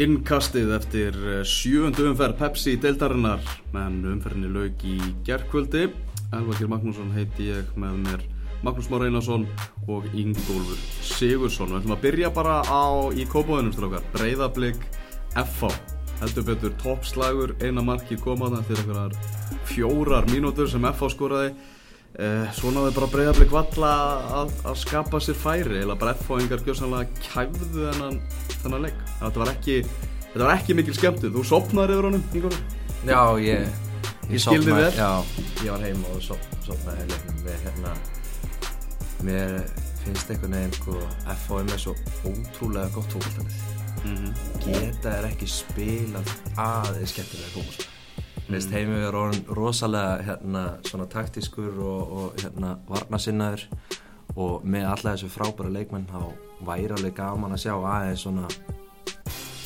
Innkastið eftir eh, sjöundu umferð Pepsi deildarinnar menn umferðinni laug í gerðkvöldi Elvakir Magnússon heiti ég með mér Magnús Már Einarsson og Ingólfur Sigursson Við ætlum að byrja bara á í kópáðunum strákar. Breiðablík FH heldur betur toppslagur eina marki komaða eftir einhverjar fjórar mínútur sem FH skoraði. Eh, svona við bara Breiðablík valla að, að skapa sér færi. Eða bara FH engar gjössanlega kæfðu þennan þennan leik þetta var ekki, þetta var ekki mikil skemmtið þú sopnaði yfir honum, Ingólfur? Já, ég Ég skil þig vel. Já, ég var heim og sop, sopnaði með hérna mér finnst einhvern veginn sko FHM er svo ótrúlega gott fólkvöldanið Mm -hmm. geta er ekki spilað aðeins skemmtilega finnst Mm. heimi er orðin rosalega hérna svona taktískur og, og hérna varnasinnaður og með alla þessu frábæra leikmenn þá væri alveg gaman að sjá aðeins svona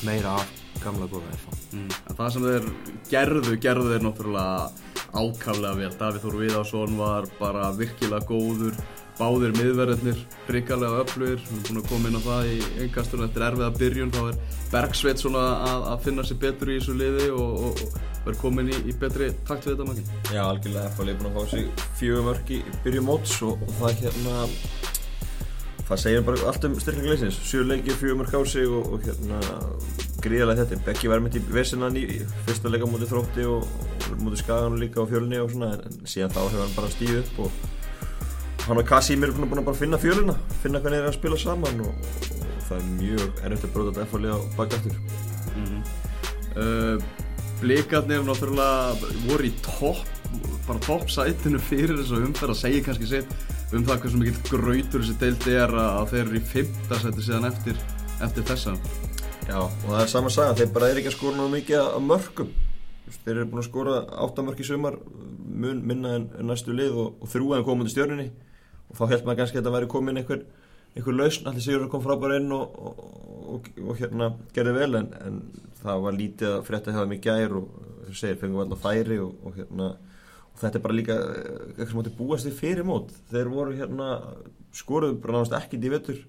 meira af gamla góða FH Mm. Það sem þeir gerðu, gerðu þeir náttúrulega ákaflega vel. Davíð Þór Viðarsson var bara virkilega góður, báðir miðverðinir, hrikalega öflugir. Við erum búin að koma inn á það í einnkastunum eftir erfiða byrjun. Þá er Bergsveit svona að, að finna sér betur í þessu liði og, og verður komin í, í betri takt við þetta makinn. Já, algjörlega. FH er búin að fá sig fjögur mörg í byrju móts og, og það hérna það segir bara allt um styrkling leysins sjö leikir, fjögur mörg á sig og, og hérna gríðarlega þetta Beggi var mitt í vesinnan í fyrsta leika mútið þrótti og, og mútið skagan líka á fjölunni og svona en, síðan þá hefur hann bara stíð upp og hann og Kasimir er búin að finna fjöluna finna hvernig þeir eru að spila saman og, og, það er mjög erfitt að bróta þetta FH liða á bakaftur Uh, blikarnir náttúrulega voru í topp bara topp sætinu fyrir þessu umferð að segja kannski sitt um það hversu mikill grautur þessi deildi er að þeir eru í fymta sæti síðan eftir, eftir þessa. Já, og það er sama saga, þeir bara er ekki að skora náðu mikið af mörgum Þeir eru búin að skora 8 mörg í sumar mun minna en næstu lið og, og þrjú en komandi stjörninni og þá held maður kannski að þetta væri komin einhver, einhver lausn, allir sigur kom frábæra inn og, og, og, og hérna gerði vel en, en það var lítið að frétta hefða mig gær og segir fengum alltaf færi og, og hérna og þetta er bara líka eh, eitthvað sem átti búast því fyrir mót. Þeir voru hérna skoruðu bara náðast ekkit í vettur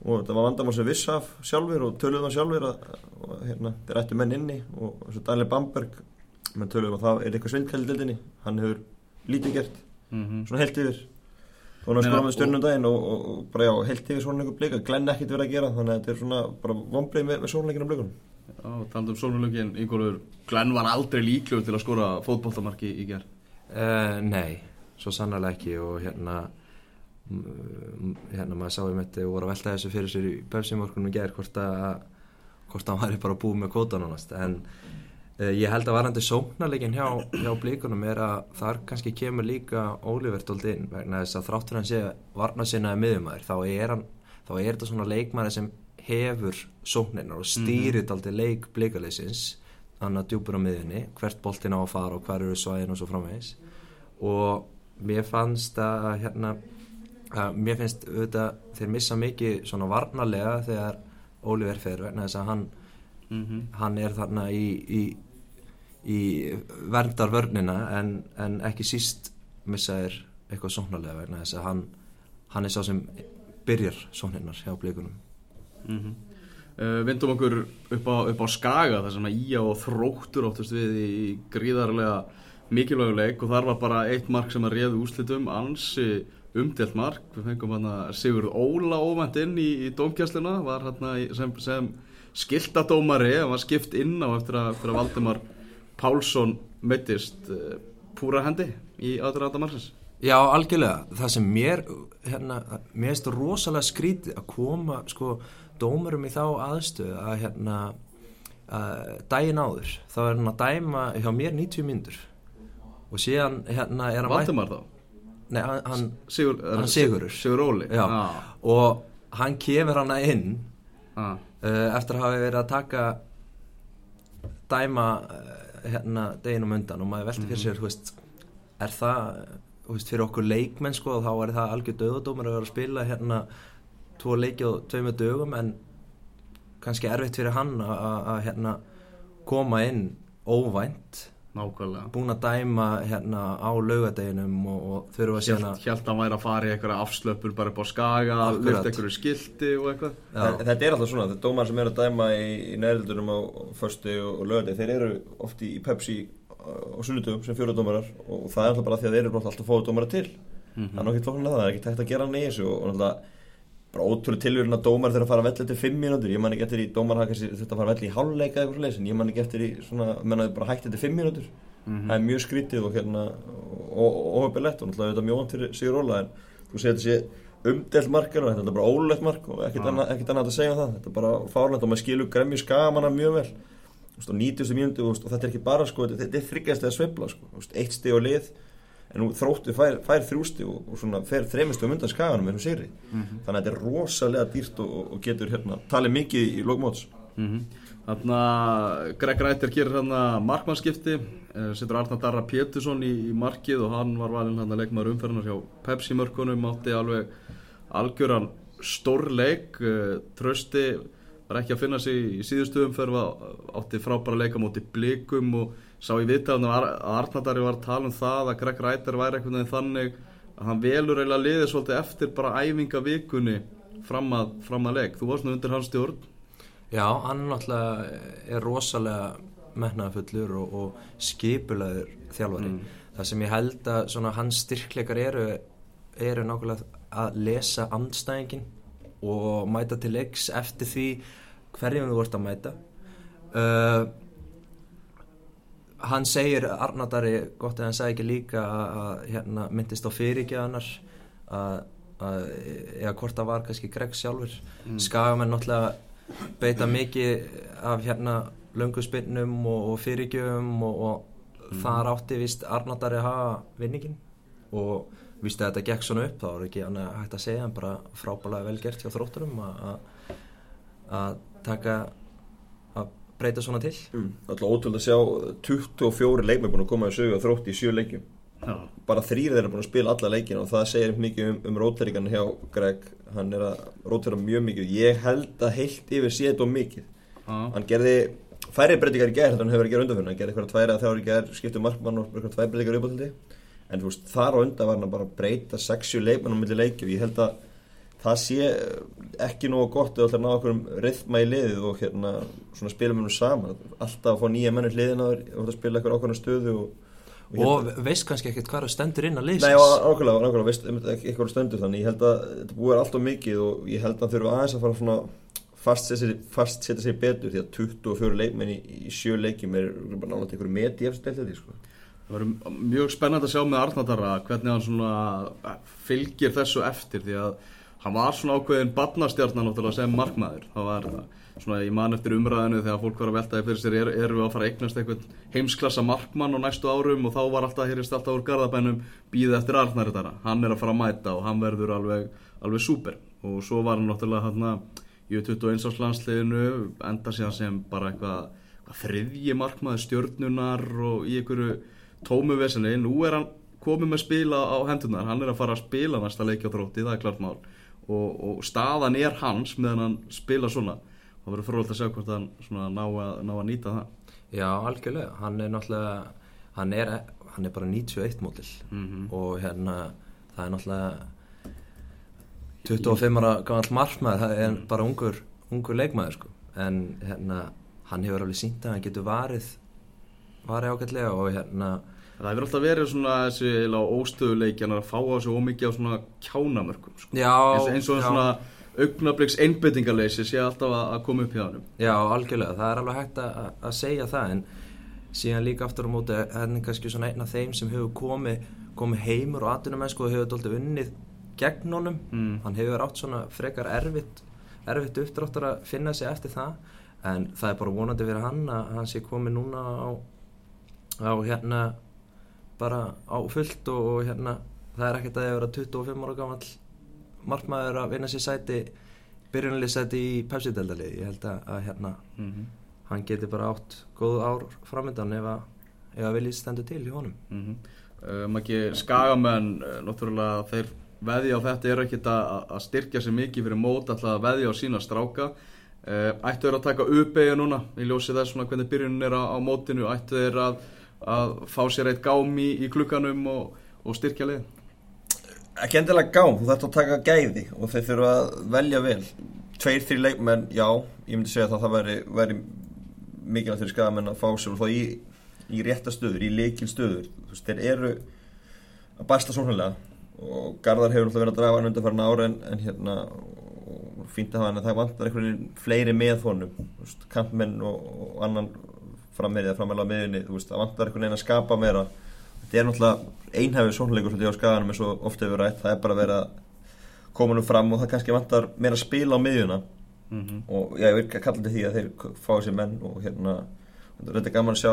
og þetta var vandamál sem viss af sjálfur og töluðum það sjálfur að, að hérna, þeir ættu menn inni og og Daniel Bamberg menn töluðum að það er eitthvað svindkæli dildinni hann hefur lítið gert mm -hmm. svona heilt yfir þá hann Meina, skoða með stjörnum og- daginn og, og, og bara já, heilt yfir einhver blika glenn ekkert verið að gera þannig að þetta er svona bara vombrið með, með svona blikunum Já, talandi um sólunlögin, Ingólfur Glenn var aldrei líklegur til að skora fótboltamarki í gerð Uh, nei, svo sannlega ekki og hérna hérna maður sá um þetta og voru að velta þessu fyrir sér í pepsimorkunum í gerð hvort að hvort að hann væri bara búið með kóta nánast. En ég held að varandi sóknarleikin hjá, hjá blíkunum er að þar kannski kemur líka Ólífert inn vegna þess að þráttur hann sé varna sinnaði miðumæður þá er hann þá er þetta svona leikmæri sem hefur sóknirnar og stýrir mm -hmm. leik blíkaleysins þannig að djúpur á miðunni hvert boltin á að fara og hver eru svæðin og svo framvegis og mér fannst að hérna að mér finnst auðvitað þeir missa mikið svona varnarlega þegar Oliver fer vegna þess að hann mm -hmm. hann er þarna í í, í verndar vörnina en, en ekki síst missa þeir eitthvað sóknarlega vegna þess að hann hann er sá sem byrjar sóknirnar hjá blíkunum Mm uh, vindum okkur upp á, upp á skaga þar sem að Ía og þróttur óttast við í gríðarlega mikilvægu leik og þar var bara eitt mark sem að réði úrslitum ansi umdelt mark. Við fengum hann að Sigurð Óla óvænt inn í, í hann sem, sem skiltadómari hann var skipt inn á eftir að, eftir að Valdimar Pálsson meittist uh, púra hendi í aðræða margsins Já, algjörlega. Það sem mér, hérna, mér finnst rosalega skrítið að koma, sko, dómurum í þá aðstöðu að, hérna, að daginn áður, þá er hann að dæma hjá mér 90 myndur og síðan, hérna, er hann Valdimar þá? Nei, hann, Sigur, hann Sigurður. Sigur Óli já, ah. og hann kemur hann inn Ah. uh, eftir að hafa verið að taka dæma uh, hérna deginum undan og maður velti fyrir sér, þú veist, er það þú veist, fyrir okkur leikmenn sko þá er það algjör döðadómur að vera að spila hérna tvo leiki og tveimur dögum en kannski erfitt fyrir hann að, hérna koma inn óvænt nákvæmlega. Búin að dæma hérna á laugadeginum og, og þurfa að að Hjælt að hann væri að fara í eitthvað afslöpur bara upp á skaga, lyft eitthvað skilti og eitthvað. Já. Þetta er alltaf svona, þetta er dómar sem eru að dæma í, í nærildunum á föstu og, og lögandi, þeir eru oft í, Pepsi á sunnudum sem fjóruðdómarar og það er alltaf bara því að þeir eru alltaf fóðu dómara til. Það er nokkið að það, það er ekki tægt að gera hann í þessu og, og náttúrulega bara ótrúlega tilvíðurinn að dómar þeirra að fara að velli eftir 5 mínútur, ég man ekki eftir í dómar hafa kannski þetta að fara að velli í hálfleika eða eitthvað leys en ég man ekki eftir í svona, mennaði bara hægt eftir 5 mínútur. Það er mjög skrítið og hérna og óhefilegt og náttúrulega þetta er mjög vant fyrir Sigur Óla en þú segir þetta sé umdelt markar og þetta er bara ólegt mark og ekkert Já. annað, annað að segja um það. Þetta er bara fárlegt og maður skilur gremju skamanna mjög vel. Og 90. mínútu þú veist, og þetta er ekki bara sko, þetta er en nú þróttu fær, fær þrjústi og, og svona fer þremistu um undan skaganum með hún sigri. Þannig að þetta er rosalega dýrt og, og getur hérna, talið mikið í lókmóts Mhm. Þannig að Greg Rættir gerir hérna markmannskipti eh, setur Arnar Darra Pétursson í, í markið og hann var valinn hann að leikmaður umferðunar hjá Pepsi mörkunum átti alveg algjöran stórleik eh, trösti var ekki að finna sig í síðustu umferð átti frábæra leika móti blikum og sá í viðtalinu að Arnar Darri var að tala um það að Greg Rættir væri einhvern veginn þannig að hann velur eiginlega liðið svolítið eftir bara æfinga vikunni fram að, fram að leik. Þú varst nú undir hans stjórn. Já, hann náttúrulega er rosalega metnaðafullur og, og skipulaður þjálfari. Það sem ég held að svona hans styrkleikar eru, eru nákvæmlega að lesa andstæðingin og mæta til leiks eftir því hverjum þú vart að mæta. Uh, hann segir, Arnardari, gott að hann sagði ekki líka að, að hérna, myndist á fyrirgjöðanar að, að eða hvort það var kannski Greg sjálfur mm. skagamenn náttúrulega beita mikið af hérna löngu spinnum og, og fyrirgjöfum og, og þar átti vist Arnardari að hafa vinningin og víst að þetta gekk svona upp þá er ekki annað hægt að segja en bara frábælega vel gert hjá þrótturum að- að að taka að breyta svona til mm. alltaf ótrúlega að sjá 24 leikmenn búin að koma í sögu og þrótt í sjö leikjum Já. bara þrýr þeirra búin að spila alla leikina og það segir mikið um, um rótæringan hjá Greg hann er að rótæra mjög mikið ég held að heilt yfir sé þetta mikið Já. hann gerði færri breytingar í að hann hefur verið að gera undanfjörna hann gerði eitthvað tværi að þjár í gær skiptu markmann og eitthvað tværi breytingar uppáttildi en þú veist þar á undan var hann bara að breyta 60 leikmann á milli leiki og ég held að það sé ekki nógu gott að ná okkur um rithma í liðið og hérna svona spila með hún saman alltaf að fá nýja menn í hliðina og að spila eitthvað ákveðna stöðu og, og, held og veist kannski ekkert hvað það stendur inn að Nei, leysins á- nákvæmlega, nákvæmlega, veist, eitthvað stöndur þannig, ég held að þetta búið er allt of mikið og ég held að þurfa aðeins að fara svona fast setja sig, fast setja sig betur því að 24 leikmenn í, í sjö leikjum er bara nálega einhverju met í eftir stelti sko. Það verður mjög spennandi að sjá með Arnardara hvernig hann svona fylgir þessu eftir því að hann var svona ákveðin barnastjarnan sem markmaður. Var svona í mann eftir umræðinu þegar fólk var að veltaði fyrir sér er, erum við að fara að eignast einhvern heimsklassa markmann á næstu árum? Og þá var alltaf heyrist alltaf úr garðabænum býðið eftir Arnardara hann er að fara að mæta og hann verður alveg, alveg súper. Og svo var hann náttúrulega hann í 21 árs landsliðinu enda síðan sem bara eitthvað, þriðji markmaður stjörnunar og í einhverju tómu vesenni, nú er hann komið með spila á hendunar, hann er að fara að spila næsta þrótti, það er klart mál og, og staðan er hans meðan hann spila svona, það verður frólægt að sjá hvort hann ná að, ná að nýta það. Já, algjörlega, hann er náttúrulega hann er, hann er bara 91 mótil. Mhm. og hérna það er náttúrulega 25 ára gamall markmaður það er bara ungur, ungur leikmaður sko. en hérna hann hefur alveg sínt að hann getur varið varið ágætlega og hérna það hefur alltaf verið svona þessi óstöðuleikjan að fá á sig ómikið á svona kjánamörkum sko. Já, eins, eins og já. svona augnabliks einbyttingarleysi sé alltaf að, að koma upp hjá hann Já, algjörlega, það er alveg hægt að, að segja það en síðan líka aftur á móti er kannski svona einn af þeim sem hefur komið, komið heimur og atvinnumennsku og hefur doldið unnið gegn honum Mm. hann hefur átt svona frekar erfitt erfitt uppdráttur að finna sig eftir það en það er bara vonandi fyrir hann að hann sé komið núna á, á hérna bara á fullt og, og hérna það er ekkert að það vera 25 ára gamall markmaður að vinna sér sæti byrjunalið sæti í Pepsi-deldalið ég held að, að hérna mm -hmm. hann geti bara átt góð ár framöndan ef að, að viljið stendur til í honum mm -hmm. um, ekki skagamenn uh, náttúrulega þeir veðja á þetta eru ekkit að, að styrkja sig mikið fyrir mót alltaf að veðja á sína stráka uh, ættu þeir að taka uppeyju núna í ljósi þess svona hvernig byrjunin er á, á mótinu ættu þeir að að fá sér eitt gám í, í klukkanum og, og styrkja lið ekki endilega gám, þú þarfst að taka gæði og þeir þurfa að velja vel. Tveir, þrjir leikmenn, já ég myndi segja að það væri, væri mikilvægt fyrir skagamenn að fá sér og þá í, í rétta stöður, í leikil stöður þú veist, þeir eru að bæsta svonlega og Garðar hefur alltaf verið að draga hann undan farin ára en, en hérna fínt að hafa hann að það vantar einhvern veginn fleiri með honum, kampmenn og, og annan frammeirið að frammeila meðinni, þú veist, það vantar einhvern veginn að skapa meira. Þetta er náttúrulega einhæfið svonleikur svolítið á skaganum eins og ofta hefur rætt, það er bara að vera nú fram og það kannski vantar meira að spila á miðjuna. Mm -hmm. og ég vil kalla þetta því að þeir fá sér menn og hérna þetta er gaman að sjá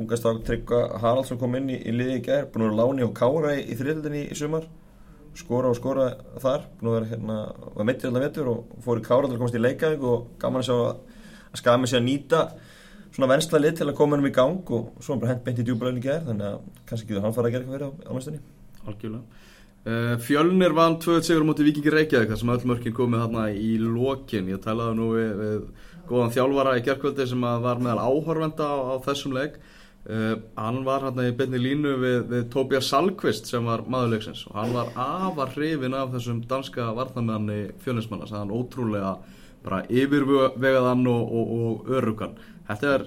ungasták Tryggva Haraldsson kom inn í, í liði í gær búin að vera láni og kára í, í þriðildinni í sumar. Skora og skora þar vera hérna, var meittir alltaf vettur og fór í kára til að komast í leikavík og gaman að sjá að, skami sér að nýta svona vennsla lið til að koma hennum í gang og svo bara hent beint í djúblæðinu í gær þannig að kannski getur hann fara að gera eitthvað fyrir á, á næstunni. Algjörlega. Uh, Fjölnir vann 2-1 sigur á móti Vikingi Reykjavík þar sem öll mörkin komið þarna í lokin. Ég talaði nú við, við góðan þjálfara í gerðkvöldi sem var meðal áhorfenda á, á þessum leik. Uh, hann var hérna í beinni línu við, við Tobias Salkvist sem var maðurleiksins og hann var afar hrifin af þessum danska varnamenni fjölnismanna hann bara yfirvegaðan og, og, og örugan þetta er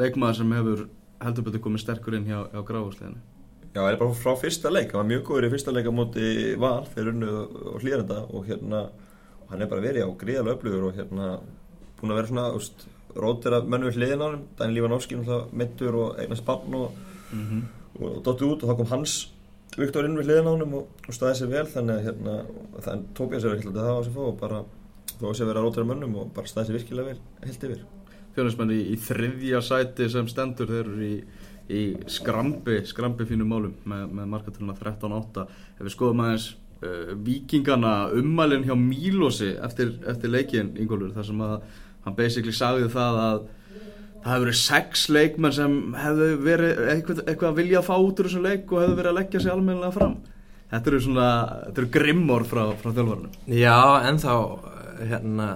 leikmaður sem hefur heldur betur komið sterkur inn hjá, hjá gráðursleginu Já, það er bara frá fyrsta leik, hann var mjög góður í fyrsta leik á móti val þegar unnuð og hlýranda og hérna, hann er bara verið á gríðalega öflugur og hérna búin að vera svona, úst, rótir að mennu við hliðin á hann, Daniel Lívanovski mittur og eignast bann og, mm -hmm. og, og dottu út og þá kom hans Viktor inn við hliðin á hann og, og staði sér vel. Þannig að hérna, þannig tók ég sér ekki það á þessu fó og bara þó að sér vera rótir að mönnum og bara staði sér virkilega vel heilt yfir. Fjónismenn í, í þriðja sæti sem stendur þeir eru í, í skrambi, skrambi fínum málum með, með markaturina 13-8 ef við skoðum aðeins uh, vikingana ummælinn hjá Mílosi eftir, eftir leikin Ingólfur þar sem að hann basically sagði það að það hefur verið sex leikmenn sem hefðu verið eitthvað, eitthvað að vilja að fá út úr þessum leik og hefðu verið að leggja sig almennilega fram. Þetta eru svona, þetta eru grimmor frá, frá þjálfvarnum Já, en þá hérna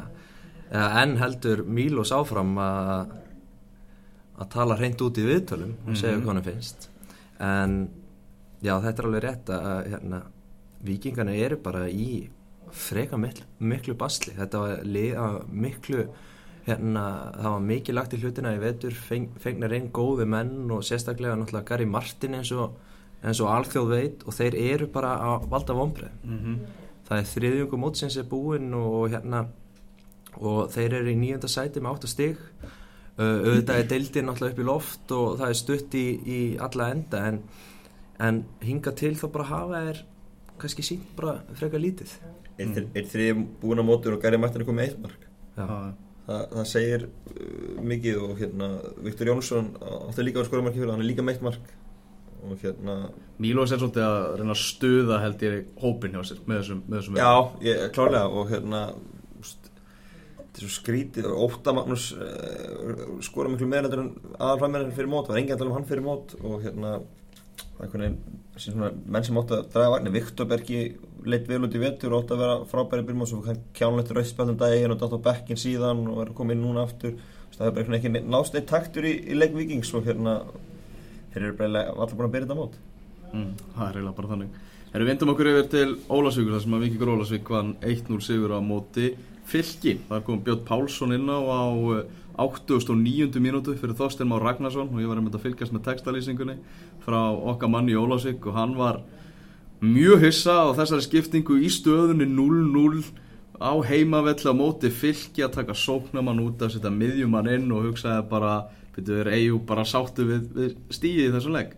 en heldur Mílos áfram að tala hreint út í viðtölum og segja Mhm. hvað hann finnst en já þetta er alveg rétt að hérna, vikingarna eru bara í freka miklu, miklu basli þetta var liða miklu hérna, það var mikið lagt í hlutina í vetur, feng, fengnar einn góði menn og sérstaklega náttúrulega Gary Martin eins og, og alþjóð veit og þeir eru bara að valda vombrið mm -hmm. Það er þriðjungum mótsins er búinn og hérna og þeir eru í nýjönda sæti með 8 stig. Uh, auðvitað er deildin náttúrulega upp í loft og það er stutt í, í alla enda en, en hinga til þá bara hafa er kannski sínt bara freka lítið. Er, mm. er þriði búin á mótur og Gary Martin er komið með eitt mark? Já. Þa, það segir uh, mikið og hérna Viktor Jónsson átti líka að skora marki fyrir hann er líka meitt mark og hérna Mílos er svolítið að reyna að stuða held ég hópin hjá sér með þessum, með þessum já, ég, klárlega og hérna svo skrítið. Og Óta Magnús uh, skora miklu meira en aðalfæmmerinn fyrir mót, það var enginn að tala um hann fyrir mót og hérna menn sem átti að draga vagnir Viktor Bergi leitt vel út í vetur og átti að vera frábæri byrjum og kjánleitt rauðspjöldum daginn og dátt á bekkin síðan og er komið núna aftur. Það er bara ekki nást eitt taktur í, í leik vikings og hérna þeir eru bara allir búin að byrja þetta mót mm, það er eiginlega bara þannig Erum við vindum okkur yfir til Ólasvíkur þar sem að Víkingur Ólasvík vann 1-0 sigur á móti fylki það kom Björn Pálsson inn á á eh, 89. mínútu fyrir Þorstein Már Ragnarsson og ég var einmitt að fylgjast með textalýsingunni frá okkar manni Ólasvík og hann var mjög hissa á þessari skiptingu í stöðunni 0-0 á heimavelli á móti fylki að taka sóknamann út að setja miðjumann inn og hugsaði bara byrju þeir eigu bara sáttu við, við stíði í þessum legg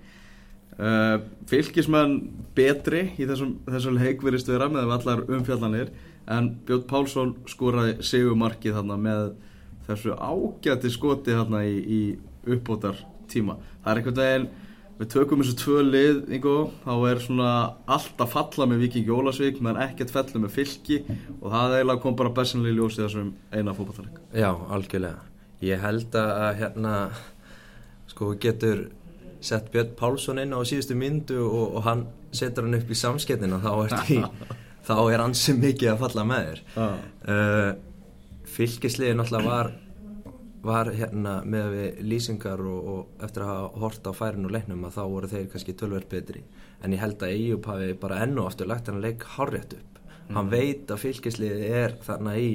uh, fylkismenn betri í þessum, þessum leik verist vera með allar umfjallanir en Björn Pálsson skoraði segumarkið þarna með þessu ágæti skoti þarna í, í uppbótar tíma það er einhvern veginn við tökum þessu tvö lið Ingo, þá er svona allt að falla með Vikingi Ólasvík menn ekkert fellu með fylki og það eiginlega kom bara besinlega í ljósi þessum eina fótballtaleg Já, algjörlega Ég held að hérna sko getur sett Björn Pálsson inn á síðustu myndu og, og hann setur hann upp í samskettina þá er, því, þá er ansi mikið að falla með þér. Ah. uh, Fylkisliði náttúrulega var var hérna með við lýsingar og, og eftir að hafa hort á færin og leiknum að þá voru þeir kannski tölverð betri. En ég held að Eyjup hafi bara ennu aftur lagt hann að leik hárrétt upp. Hann veit að fylgisliði er þarna í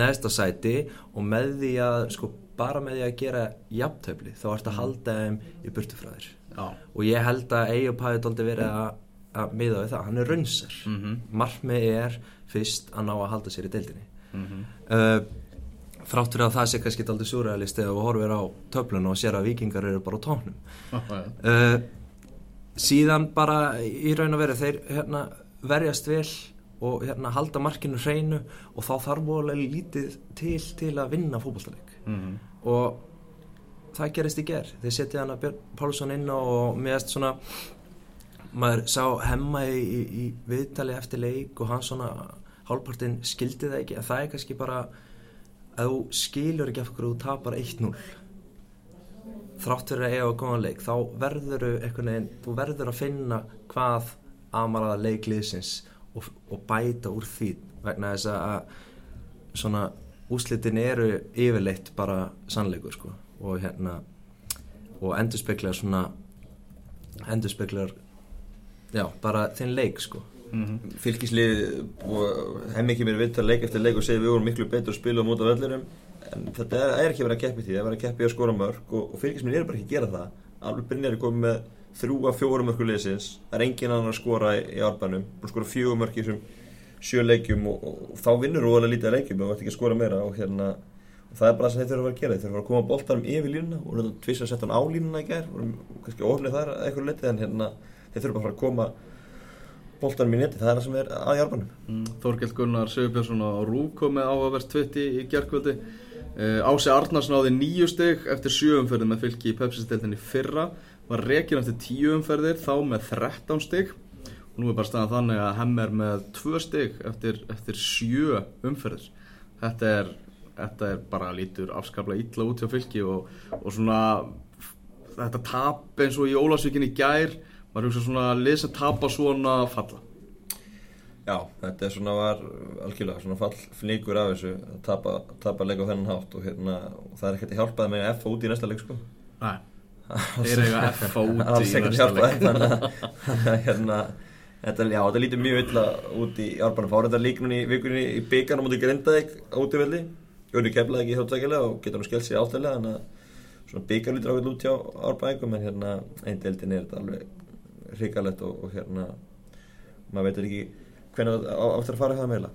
neðsta sæti og með því að sko bara með því að gera jafntöfli þá ert að halda þeim í burtu frá þér. Já. og ég held að Eyjup hafi dálítið verið að, að miða við það, hann er raunsar mm Mhm. markmið er fyrst að ná að halda sér í deildinni. Mhm. uh, þrátt fyrir að það sé kannski dálítið súræðalist eða horfir á töflun og sér að vikingar eru bara á tóknum uh, síðan bara í raun og veru þeir hérna, verjast vel og hérna, halda markinu hreinu og þá þarf vorulega lítið til til að vinna fótballtaleik Mhm. og það gerist í ger þeir setja hann að Björn Pálsson inn og meðast svona maður sá hemma í, í, í viðtali eftir leik og hann svona hálfpartinn skildi það ekki. Að það er kannski bara að þú skilur ekki af hverju þú tapar 1-0 þrátt fyrir að eiga að góða leik þá verður veginn, þú verður að finna hvað amaraða leikliðsins og, og bæta úr því vegna þess að svona úslitin eru yfirleitt bara sannleikur sko. Og hérna og endurspeglar svona endurspeglar já, bara þinn leik sko. Fylgislið og hef mikið mér vitt að leik eftir leik og segja við vorum miklu betur að spila á móta vellirum en þetta er, er ekki vera að keppi því það er vera að keppi að skora mörg og, og fylgisminn er bara ekki að gera það. Alveg Brynjar er komið með þrjú að fjórum mörgu liðsins. Það er engin annar að skora í, í búin að skora í þessum sjö leikjum og, og, og þá vinnur alveg lítið að leikjum og það er ekki að skora meira og hérna og það er bara það sem þeir þurfa að vera að gera. Þeir þurfa að koma boltarum yfir línuna. Og náttúrulega tvist að setja hann á línuna í gær? Og kannski ofnið þar að eitthvað letið en hérna þeir þurfa bara að koma boltanum í neti, það er það sem er að jarbanum Mm, Þorkell Gunnar Sigurbjörnsson á Rúk kom með áhugavert tvitti í gerkvöldi uh, Ási Arnars náði nýju stygg eftir sjö umferðir með fylki í Pepsi-steltinni fyrra var rekin eftir tíu umferðir þá með 13 stygg og nú er bara staðan þannig að hemm er með tvö stygg eftir, eftir sjö umferðir. Þetta er, þetta er bara lítur afskaplega illa út hjá fylki og, og svona þetta tap eins og í Ólasvíkinni í gær maður hugsa svona að lesa tapa svona falla. Já, þetta er svona var algjörlega svona fall flíkur af þessu að tapa, tapa leik á þennan hátt og, hérna, og það er ekkert að hjálpaði með að F út í næsta leik sko. Nei, þeir eiga F út alls í ekkert leik. Þannig að að, hérna Þetta, já, þetta lítur mjög illa út í árbanum fára þetta lík núna í vikunni í byggarn á móti Grindavík útivelli. Unni keflaði ekki þóttaklega og getur hann skellt sér áttæðlega þannig að svona byggarn lítur ákveld út hjá árbaningum en hérna einn deildin er þetta alveg hrikalegt og, og hérna maður veitur ekki hvernig áttur að fara það meila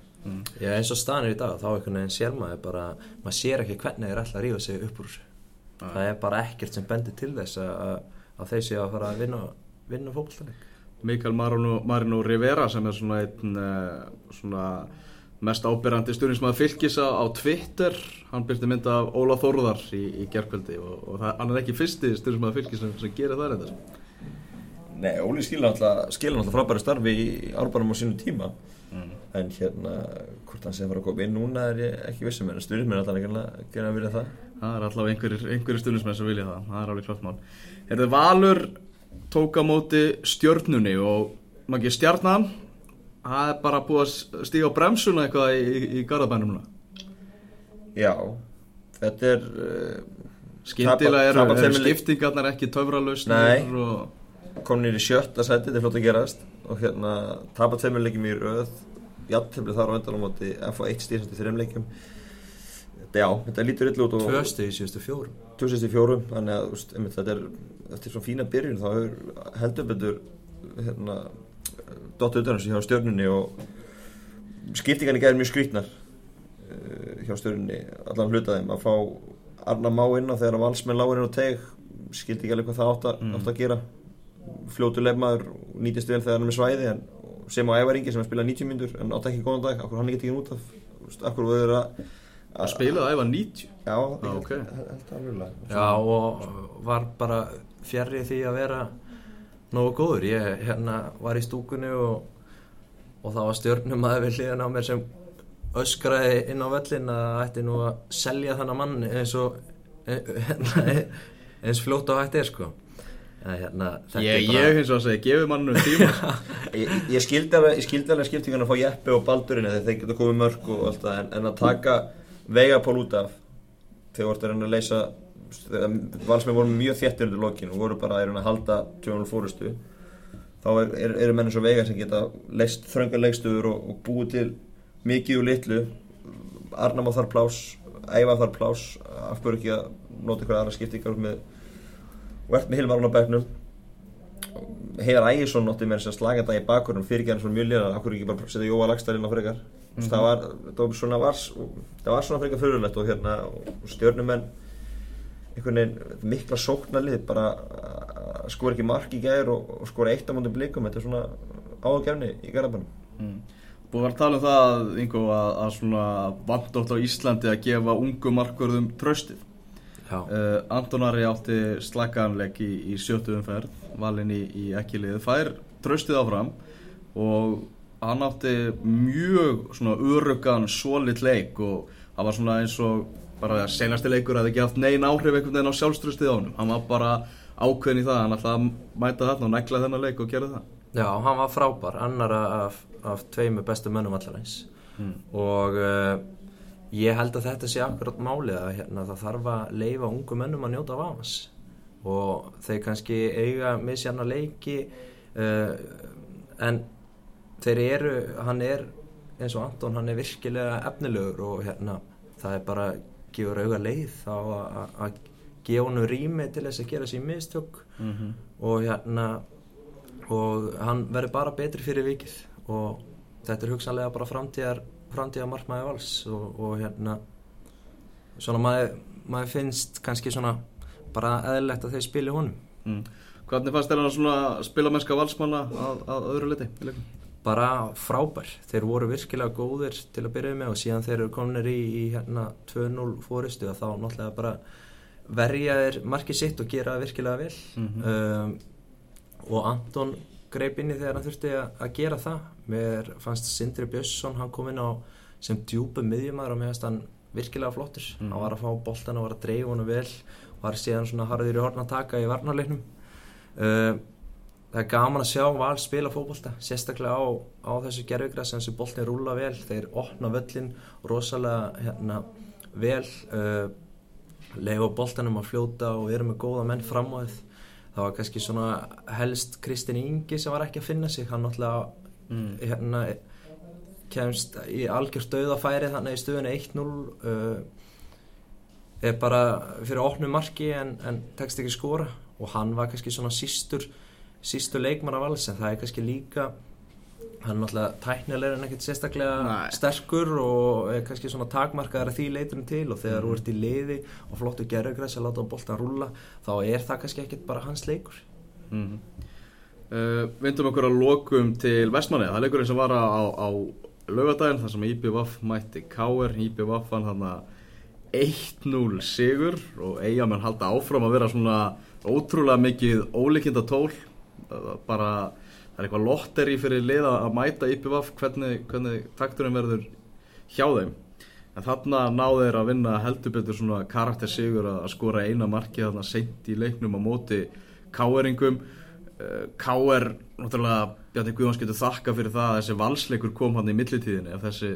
Já, eins og stanir í dag, þá einhvern veginn sér maður bara, maður sér ekki hvernig þeir ætla að rífa sig upp úr þessu. Það er bara ekkert sem bendir til þess að, að þeir séu að fara að vinna, vinna fókbaltaleg. Mikael Marino, Marino Rivera sem er svona einn eh, svona mest ábyrrandi stjórnismæður fylgis á, á Twitter. Hann byrti mynda af Óla Þórðar í, í gerkvöldi og, og það, hann er ekki fyrsti stjórnismæður fylgis sem, sem gerir það reynda Nei, Óli skilur náttúrulega frábæri starfi í árbanum á sínum tíma. Mm. en hérna, hvort hann sé að fara að koma inn núna er ég ekki vissum en stjórnismenn er alltaf ekki að vilja það það er allavega einhverjir, einhverjir stjórnismæður sem vilja það. Það er alveg klart mál. Herðu Valur tók á móti stjörnunni og maður ekki stjarnan það er bara búið að stíga á bremsuna eitthvað í, í, í garðabænum Já, þetta er uh, Skyndilega eru, tveimur leik- skiptingarnar ekki töfralausnir Nei. og konir í sjötta seti, þetta er flott að gerast. Og hérna, tapa tveimur leikjum í röð. Jafntefni þar á endan á móti F1 stýrst í þreim leikjum Já, þetta lítur illa út Tvö stið í síðustu fjórum. 2004 þannig að úst, einmitt, þetta er eftir svona fína byrjun þá heldur betur hérna, dottu utan þessu hjá stjörnunni og skiptingarnir gæðir mjög skrítnar uh, hjá stjörnunni allan hlutaðum að fá Arna Má inn á þegar að valsmenn lágur inn á teg skildi ekki alveg hvað það átt að, Mm. átt að gera fljótu lefmaður nýtist vel þegar hann er með svæði en, sem á Ævaringi sem að spila 90 myndur en átt ekki góðan dag, akkur hann ekki tekið út af akkur verður að að spila það ef að 90 Já, ég Já, held- held alveg Já, og var bara fjarrri því að vera nógu góður. Ég hérna var í stúkunni og, og það var stjörnum að við hliðan á mér sem öskraði inn á völlin að ætti nú að selja þannig mann eins og hérna, eins fljótt á hætti er sko. En, hérna, þetta Ég, bara- ég hins og að segja, gefið mannum tíma Ég, ég skildi alveg, ég skildi alveg skiptingan að fá Jeppe og Baldurinn þegar þeir geta komið mörg og allt það en, en að taka Vegapól út af þegar voru að reyna að leysa valsmenn voru mjög þéttir undir lokin og voru bara að halda 2-0 fórustu þá eru er, er menn eins og vega sem geta leist þröngar leikstöður og, og búið til mikið og litlu. Arnam á þar plás, Æva þar plás afbör ekki að nota ykkur aðra skiptingar með, og ert með Hilmar á bæknum Heiðar Ægjesson notti mér að slaga þetta í bakurnum fyrirgerðin svona mjög liðan, akkur ekki bara setja Jóa Lagstad inn á frekar mm -hmm. það, var, var svona var, það var svona frekar fyrirlegt og, hérna, og stjórnumenn einhvern veginn mikla sóknarlið bara skor ekki mark í gæðir og, og skor eitt á múndum blikum þetta er svona ágefni í garðabannum mm. Búið að tala um það Ingo, að, að svona vandótt á Íslandi að gefa ungu markverðum tröstið uh, Antonari átti slakaðanleik í, í sjötu umferð valin í, í ekki lið fær tröstið áfram og hann átti mjög svona örugan solid leik og það var svona eins og bara senasti leikur að það ekki haft neyn áhrif einhvern veginn á sjálfströstið á hann hann var bara ákveðin í það hann ætlaði að mæta þarna og negla þennan leik og gera það. Já, hann var frábær, annar af, af tveimu bestu mönnum allarins mm. og uh, ég held að þetta sé akkurat málið að hérna, það þarf að leifa ungu mönnum að njóta af hans og þeir kannski eiga misjanna leiki uh, en þeir eru, hann er eins og Anton, hann er virkilega efnilegur og hérna, það er bara gefur auga leið þá að gefa hann rými til þess að gera sér mistök mm -hmm. og hérna og hann verður bara betri fyrir vikið og þetta er hugsanlega bara framtíðar framtíðar markmaði vals og, og hérna svona maður, maður finnst kannski svona bara eðlilegt að þeir spili honum mm. Hvernig fannst þér að spila mennska valsmanna að, að öðru leti? Bara frábær, þeir voru virkilega góðir til að byrja með og síðan þeir eru kominir í, í hérna 2-0 fóristu og þá náttúrulega bara verja þeir markið sitt og gera virkilega vel. Mm -hmm. um, og Anton greip inn í þegar hann þurfti að gera það. Mér fannst Sindri Björnsson hann kom inn á sem djúbu miðjumæður og mér fannst hann virkilega flottur. Mm. hann var að fá boltan og var að dreif honu vel var síðan svona harður í horn að taka í varnarleiknum. Uh, það er gaman að sjá val spila fókbolta sérstaklega á, á þessu gerðvigra sem boltin rúla vel. Þeir opna völlin rosalega hérna, vel uh, leiða boltanum að fljóta og eru með góða menn fram á þið það var kannski svona helst Kristinn Ingi sem var ekki að finna sig. Hann náttúrulega mm. hérna, kemst í algjör stöðafæri þannig í stöðunni 1-0 uh, er bara fyrir opnum marki en, en tekst ekki skora. Og hann var kannski svona sístur sístur leikmann af alls en það er kannski líka hann er náttúrulega tæknilegur en ekkert sérstaklega Nei. sterkur og er kannski svona takmarkaðar að því leiturum til og þegar þú mm. ert í liði og flottu gerðugræs að láta bóltan rúla þá er það kannski ekkert bara hans leikur mm -hmm. uh, Vindum okkur að lokum til Vestmanni það er leikurinn sem var á, á lögadaginn þar sem IPVF mætti Káer IPVF fann hann að 1-0 sigur og eigamenn halda áfram að vera svona ótrúlega mikið óleikinda tól bara það er eitthvað lotteri fyrir liða að mæta IPVF hvernig, hvernig takturinn verður hjá þeim. En þarna náðu þeir að vinna heldur betur svona karaktersigur að skora eina marki þarna sent í leiknum á móti káeringum eh, káer, náttúrulega Bjarni Guðváns getur þakka fyrir það að þessi valsleikur kom hann í millitíðinni ef þessi,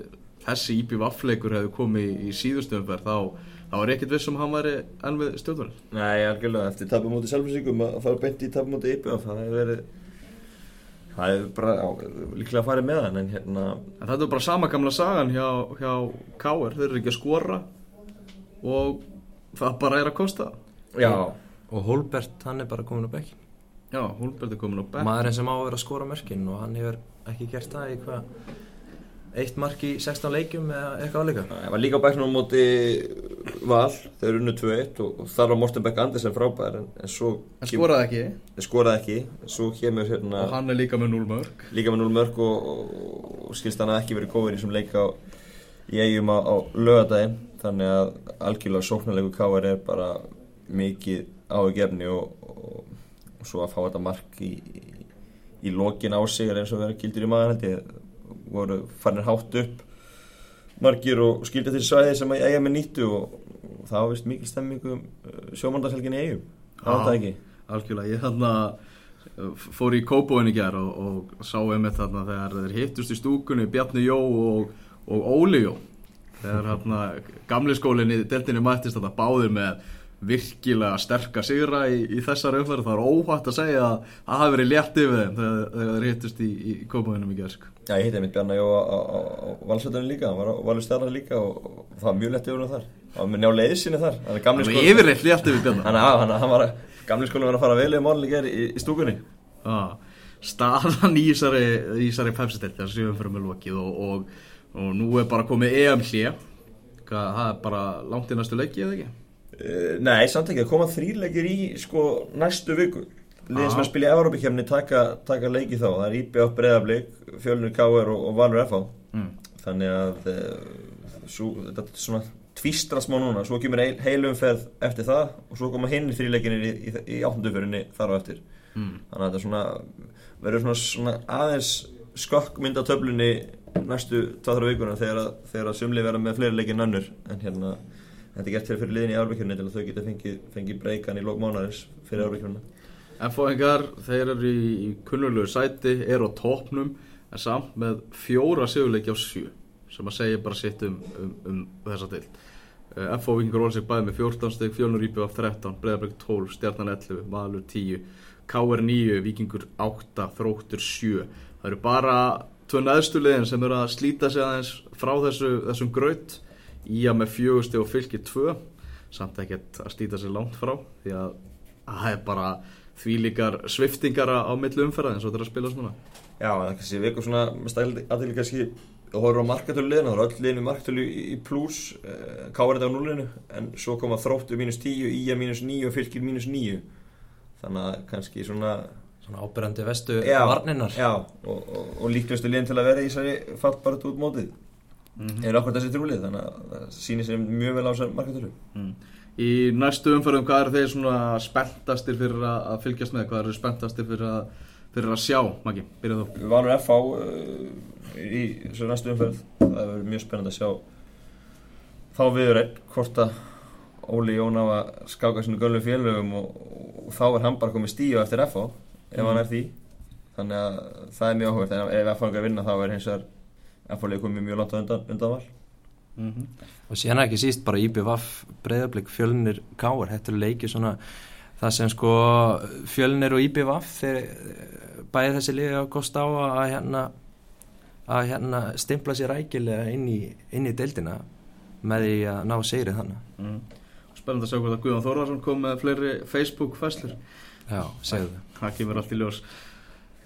þessi IPVF-leikur hefði komið í, í síðustöfumverð þá þá er ekkert vissum að hann væri enn við stjórnverð Nei, algjörlega, eftir tapum móti selvfyrsingum að fara beint í tapum móti IPVF það hefur verið það er bara á, líklega fara með hann en hérna en þetta er bara sama gamla sagan hjá, hjá Káer, þeir eru ekki að skora og það bara er að kosta. Já, og Holbert hann er bara komin á bekkin já, Holbert er komin á bekkin maður sem á að vera að skora mörkin og hann hefur ekki gert það í hvað eitt mark í 16 leikjum eða eitthvað aðleika Það var líka bæknum á móti val, þeir eru unnu 2-1 og, og þar var Morten Beck Andersen frábær en, en svo en skoraði ekki? En skoraði ekki, en svo kemur hérna og hann er líka með 0 mörg líka með 0 mörg og, og, og skilst hann að ekki verið góður í þessum leika á, í eigum á, á lögadaginn þannig að algjörlega sóknarlegu káar er bara mikið áhugjefni og svo að fá þetta mark í, í, í lokin á sig er eins og vera kildur í maður held ég voru farinir hátt upp margir og skildi til svæði sem eiga með nýttu og, það ávist mikið stemmingum uh, sjómandagshelgin í eigum það það ekki? algjörlega, ég þarna uh, fór í Kóbóin í gerð og, og sá um þetta þarna þegar þeir hittust í stúkunni Bjarni Jó og, og Óli Jó. Þegar hérna gamli skólinn í deltinni mættist þetta báðir með virkilega sterka sigra í, í þessar umferð. Það er óhætt að segja að það hafi verið létt yfir þeim þegar þeir hittust í, í komaðunum í gersk Já, ég hitti einmitt Bjarnar Jó á, valsveitunum líka, hann var á stjarnar líka og, og það var mjög lett yfir hann þar. Hann var með njá leiðsynni þar hann það var yfirreitt létt yfir björna hann, hann, hann var gamli skóli var að fara vel í málun í, í, stúkunni. Staðan í Ísari, pepsitilt þegar sjöfum fyrir með lokið og, og, og nú er bara komið EM hlje það er bara langt í næstu leiki eða ekki? Uh, Nei, samt ekki, það koma þrýleikir í sko næstu viku. Liðin sem að spila í Európa-kjemni taka, taka leiki þá, það er IBF breyðablík fjölunir KR og, og Valur FH Mm. þannig að uh, svo, þetta er svona tvístra smá núna, svo kemur heil, heilumferð eftir það og svo koma hinn þrýleikinir í, í, í áttunduförinni þar á eftir. Mm. þannig að þetta er svona verður svona, svona aðeins skökk mynd á töflunni næstu 2-3 vikuna þegar, að- að sumli verða með fleiri leikir en önnur. En hérna þetta er gert fyrir, liðin í árbyggjurni til að þau geta fengið, fengið breykan í lók mánarins fyrir árbyggjurna F-fóðingar, þeir eru í, í kunnulegu sæti, eru á topnum en samt með fjóra sigurleiki á sjö sem að segja bara sitt um, um, um þessa til F-fóðingar voru sig bæði með 14 stygg, fjölnur íbjöð af 13, Breiðabrygg 12, Stjarnan 11, Valur 10 KR 9, Víkingur 8, Þróttur 7 það eru bara tvö neðstu liðin sem eru að slíta sig aðeins frá þessu, þessum graut í að með fjögusti og fylki 2 samt ekkert að slíta sig langt frá því að það er bara því líkar sviftingar á milli umferða eins og þetta er að spila svona. Já, það er kannski vikur svona með stæli aðeins kannski og horfður á markatölu liðina, það er öll liðin í markatölu í, pluss, káir þetta á nullinu en svo koma þróttu mínus 10, íja mínus 9 og fylgir mínus 9 þannig að kannski svona Svona ábyrjandi vestu Já, varninnar Já, og, og, og líklustu liðin til að vera í þessari fall bara út mótið Mhm. er okkur þessi trúlið? Þannig að það sýnir sér mjög vel á þessar markatölu. Mm. Í næstu umferðum, hvað eru þeir svona spenntastir fyrir að, fylgjast með? Hvað eru spenntastir fyrir að, fyrir að sjá Maggi, byrja þú? Valur FH uh, í þessu næstu umferð. Það verður mjög spennandi að sjá þá viður einn hvort að Óli Jón á að skáka sinu göllu félögum og, og þá er hann bara komið stíu eftir FH ef hann er því. Þannig að það er mjög áhugavert. En ef FH ekki að vinna þá er hins vegar FH leik komið mjög langt undan, undan val mm -hmm. og síðan ekki síst bara IBVF breyðablík fjölnir káar þetta eru leiki svona það sem sko fjölnir og IBVF þeir bæði þessi liði að kosta á að hérna að hérna stimpla sér rækilega inn í, inn í deildina með því að ná segrið þannig mm. Spennandi að sjá hvort að Guðjón Þórðarsson kom með fleiri Facebook-fæslur já, segðu. Það Það kemur allt í ljós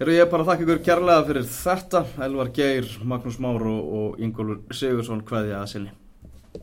Herru, ég er bara að þakka ykkur kærlega fyrir þetta. Elvar Geir, Magnús Már og, og Ingólfur Sigursson hvaðja að sinni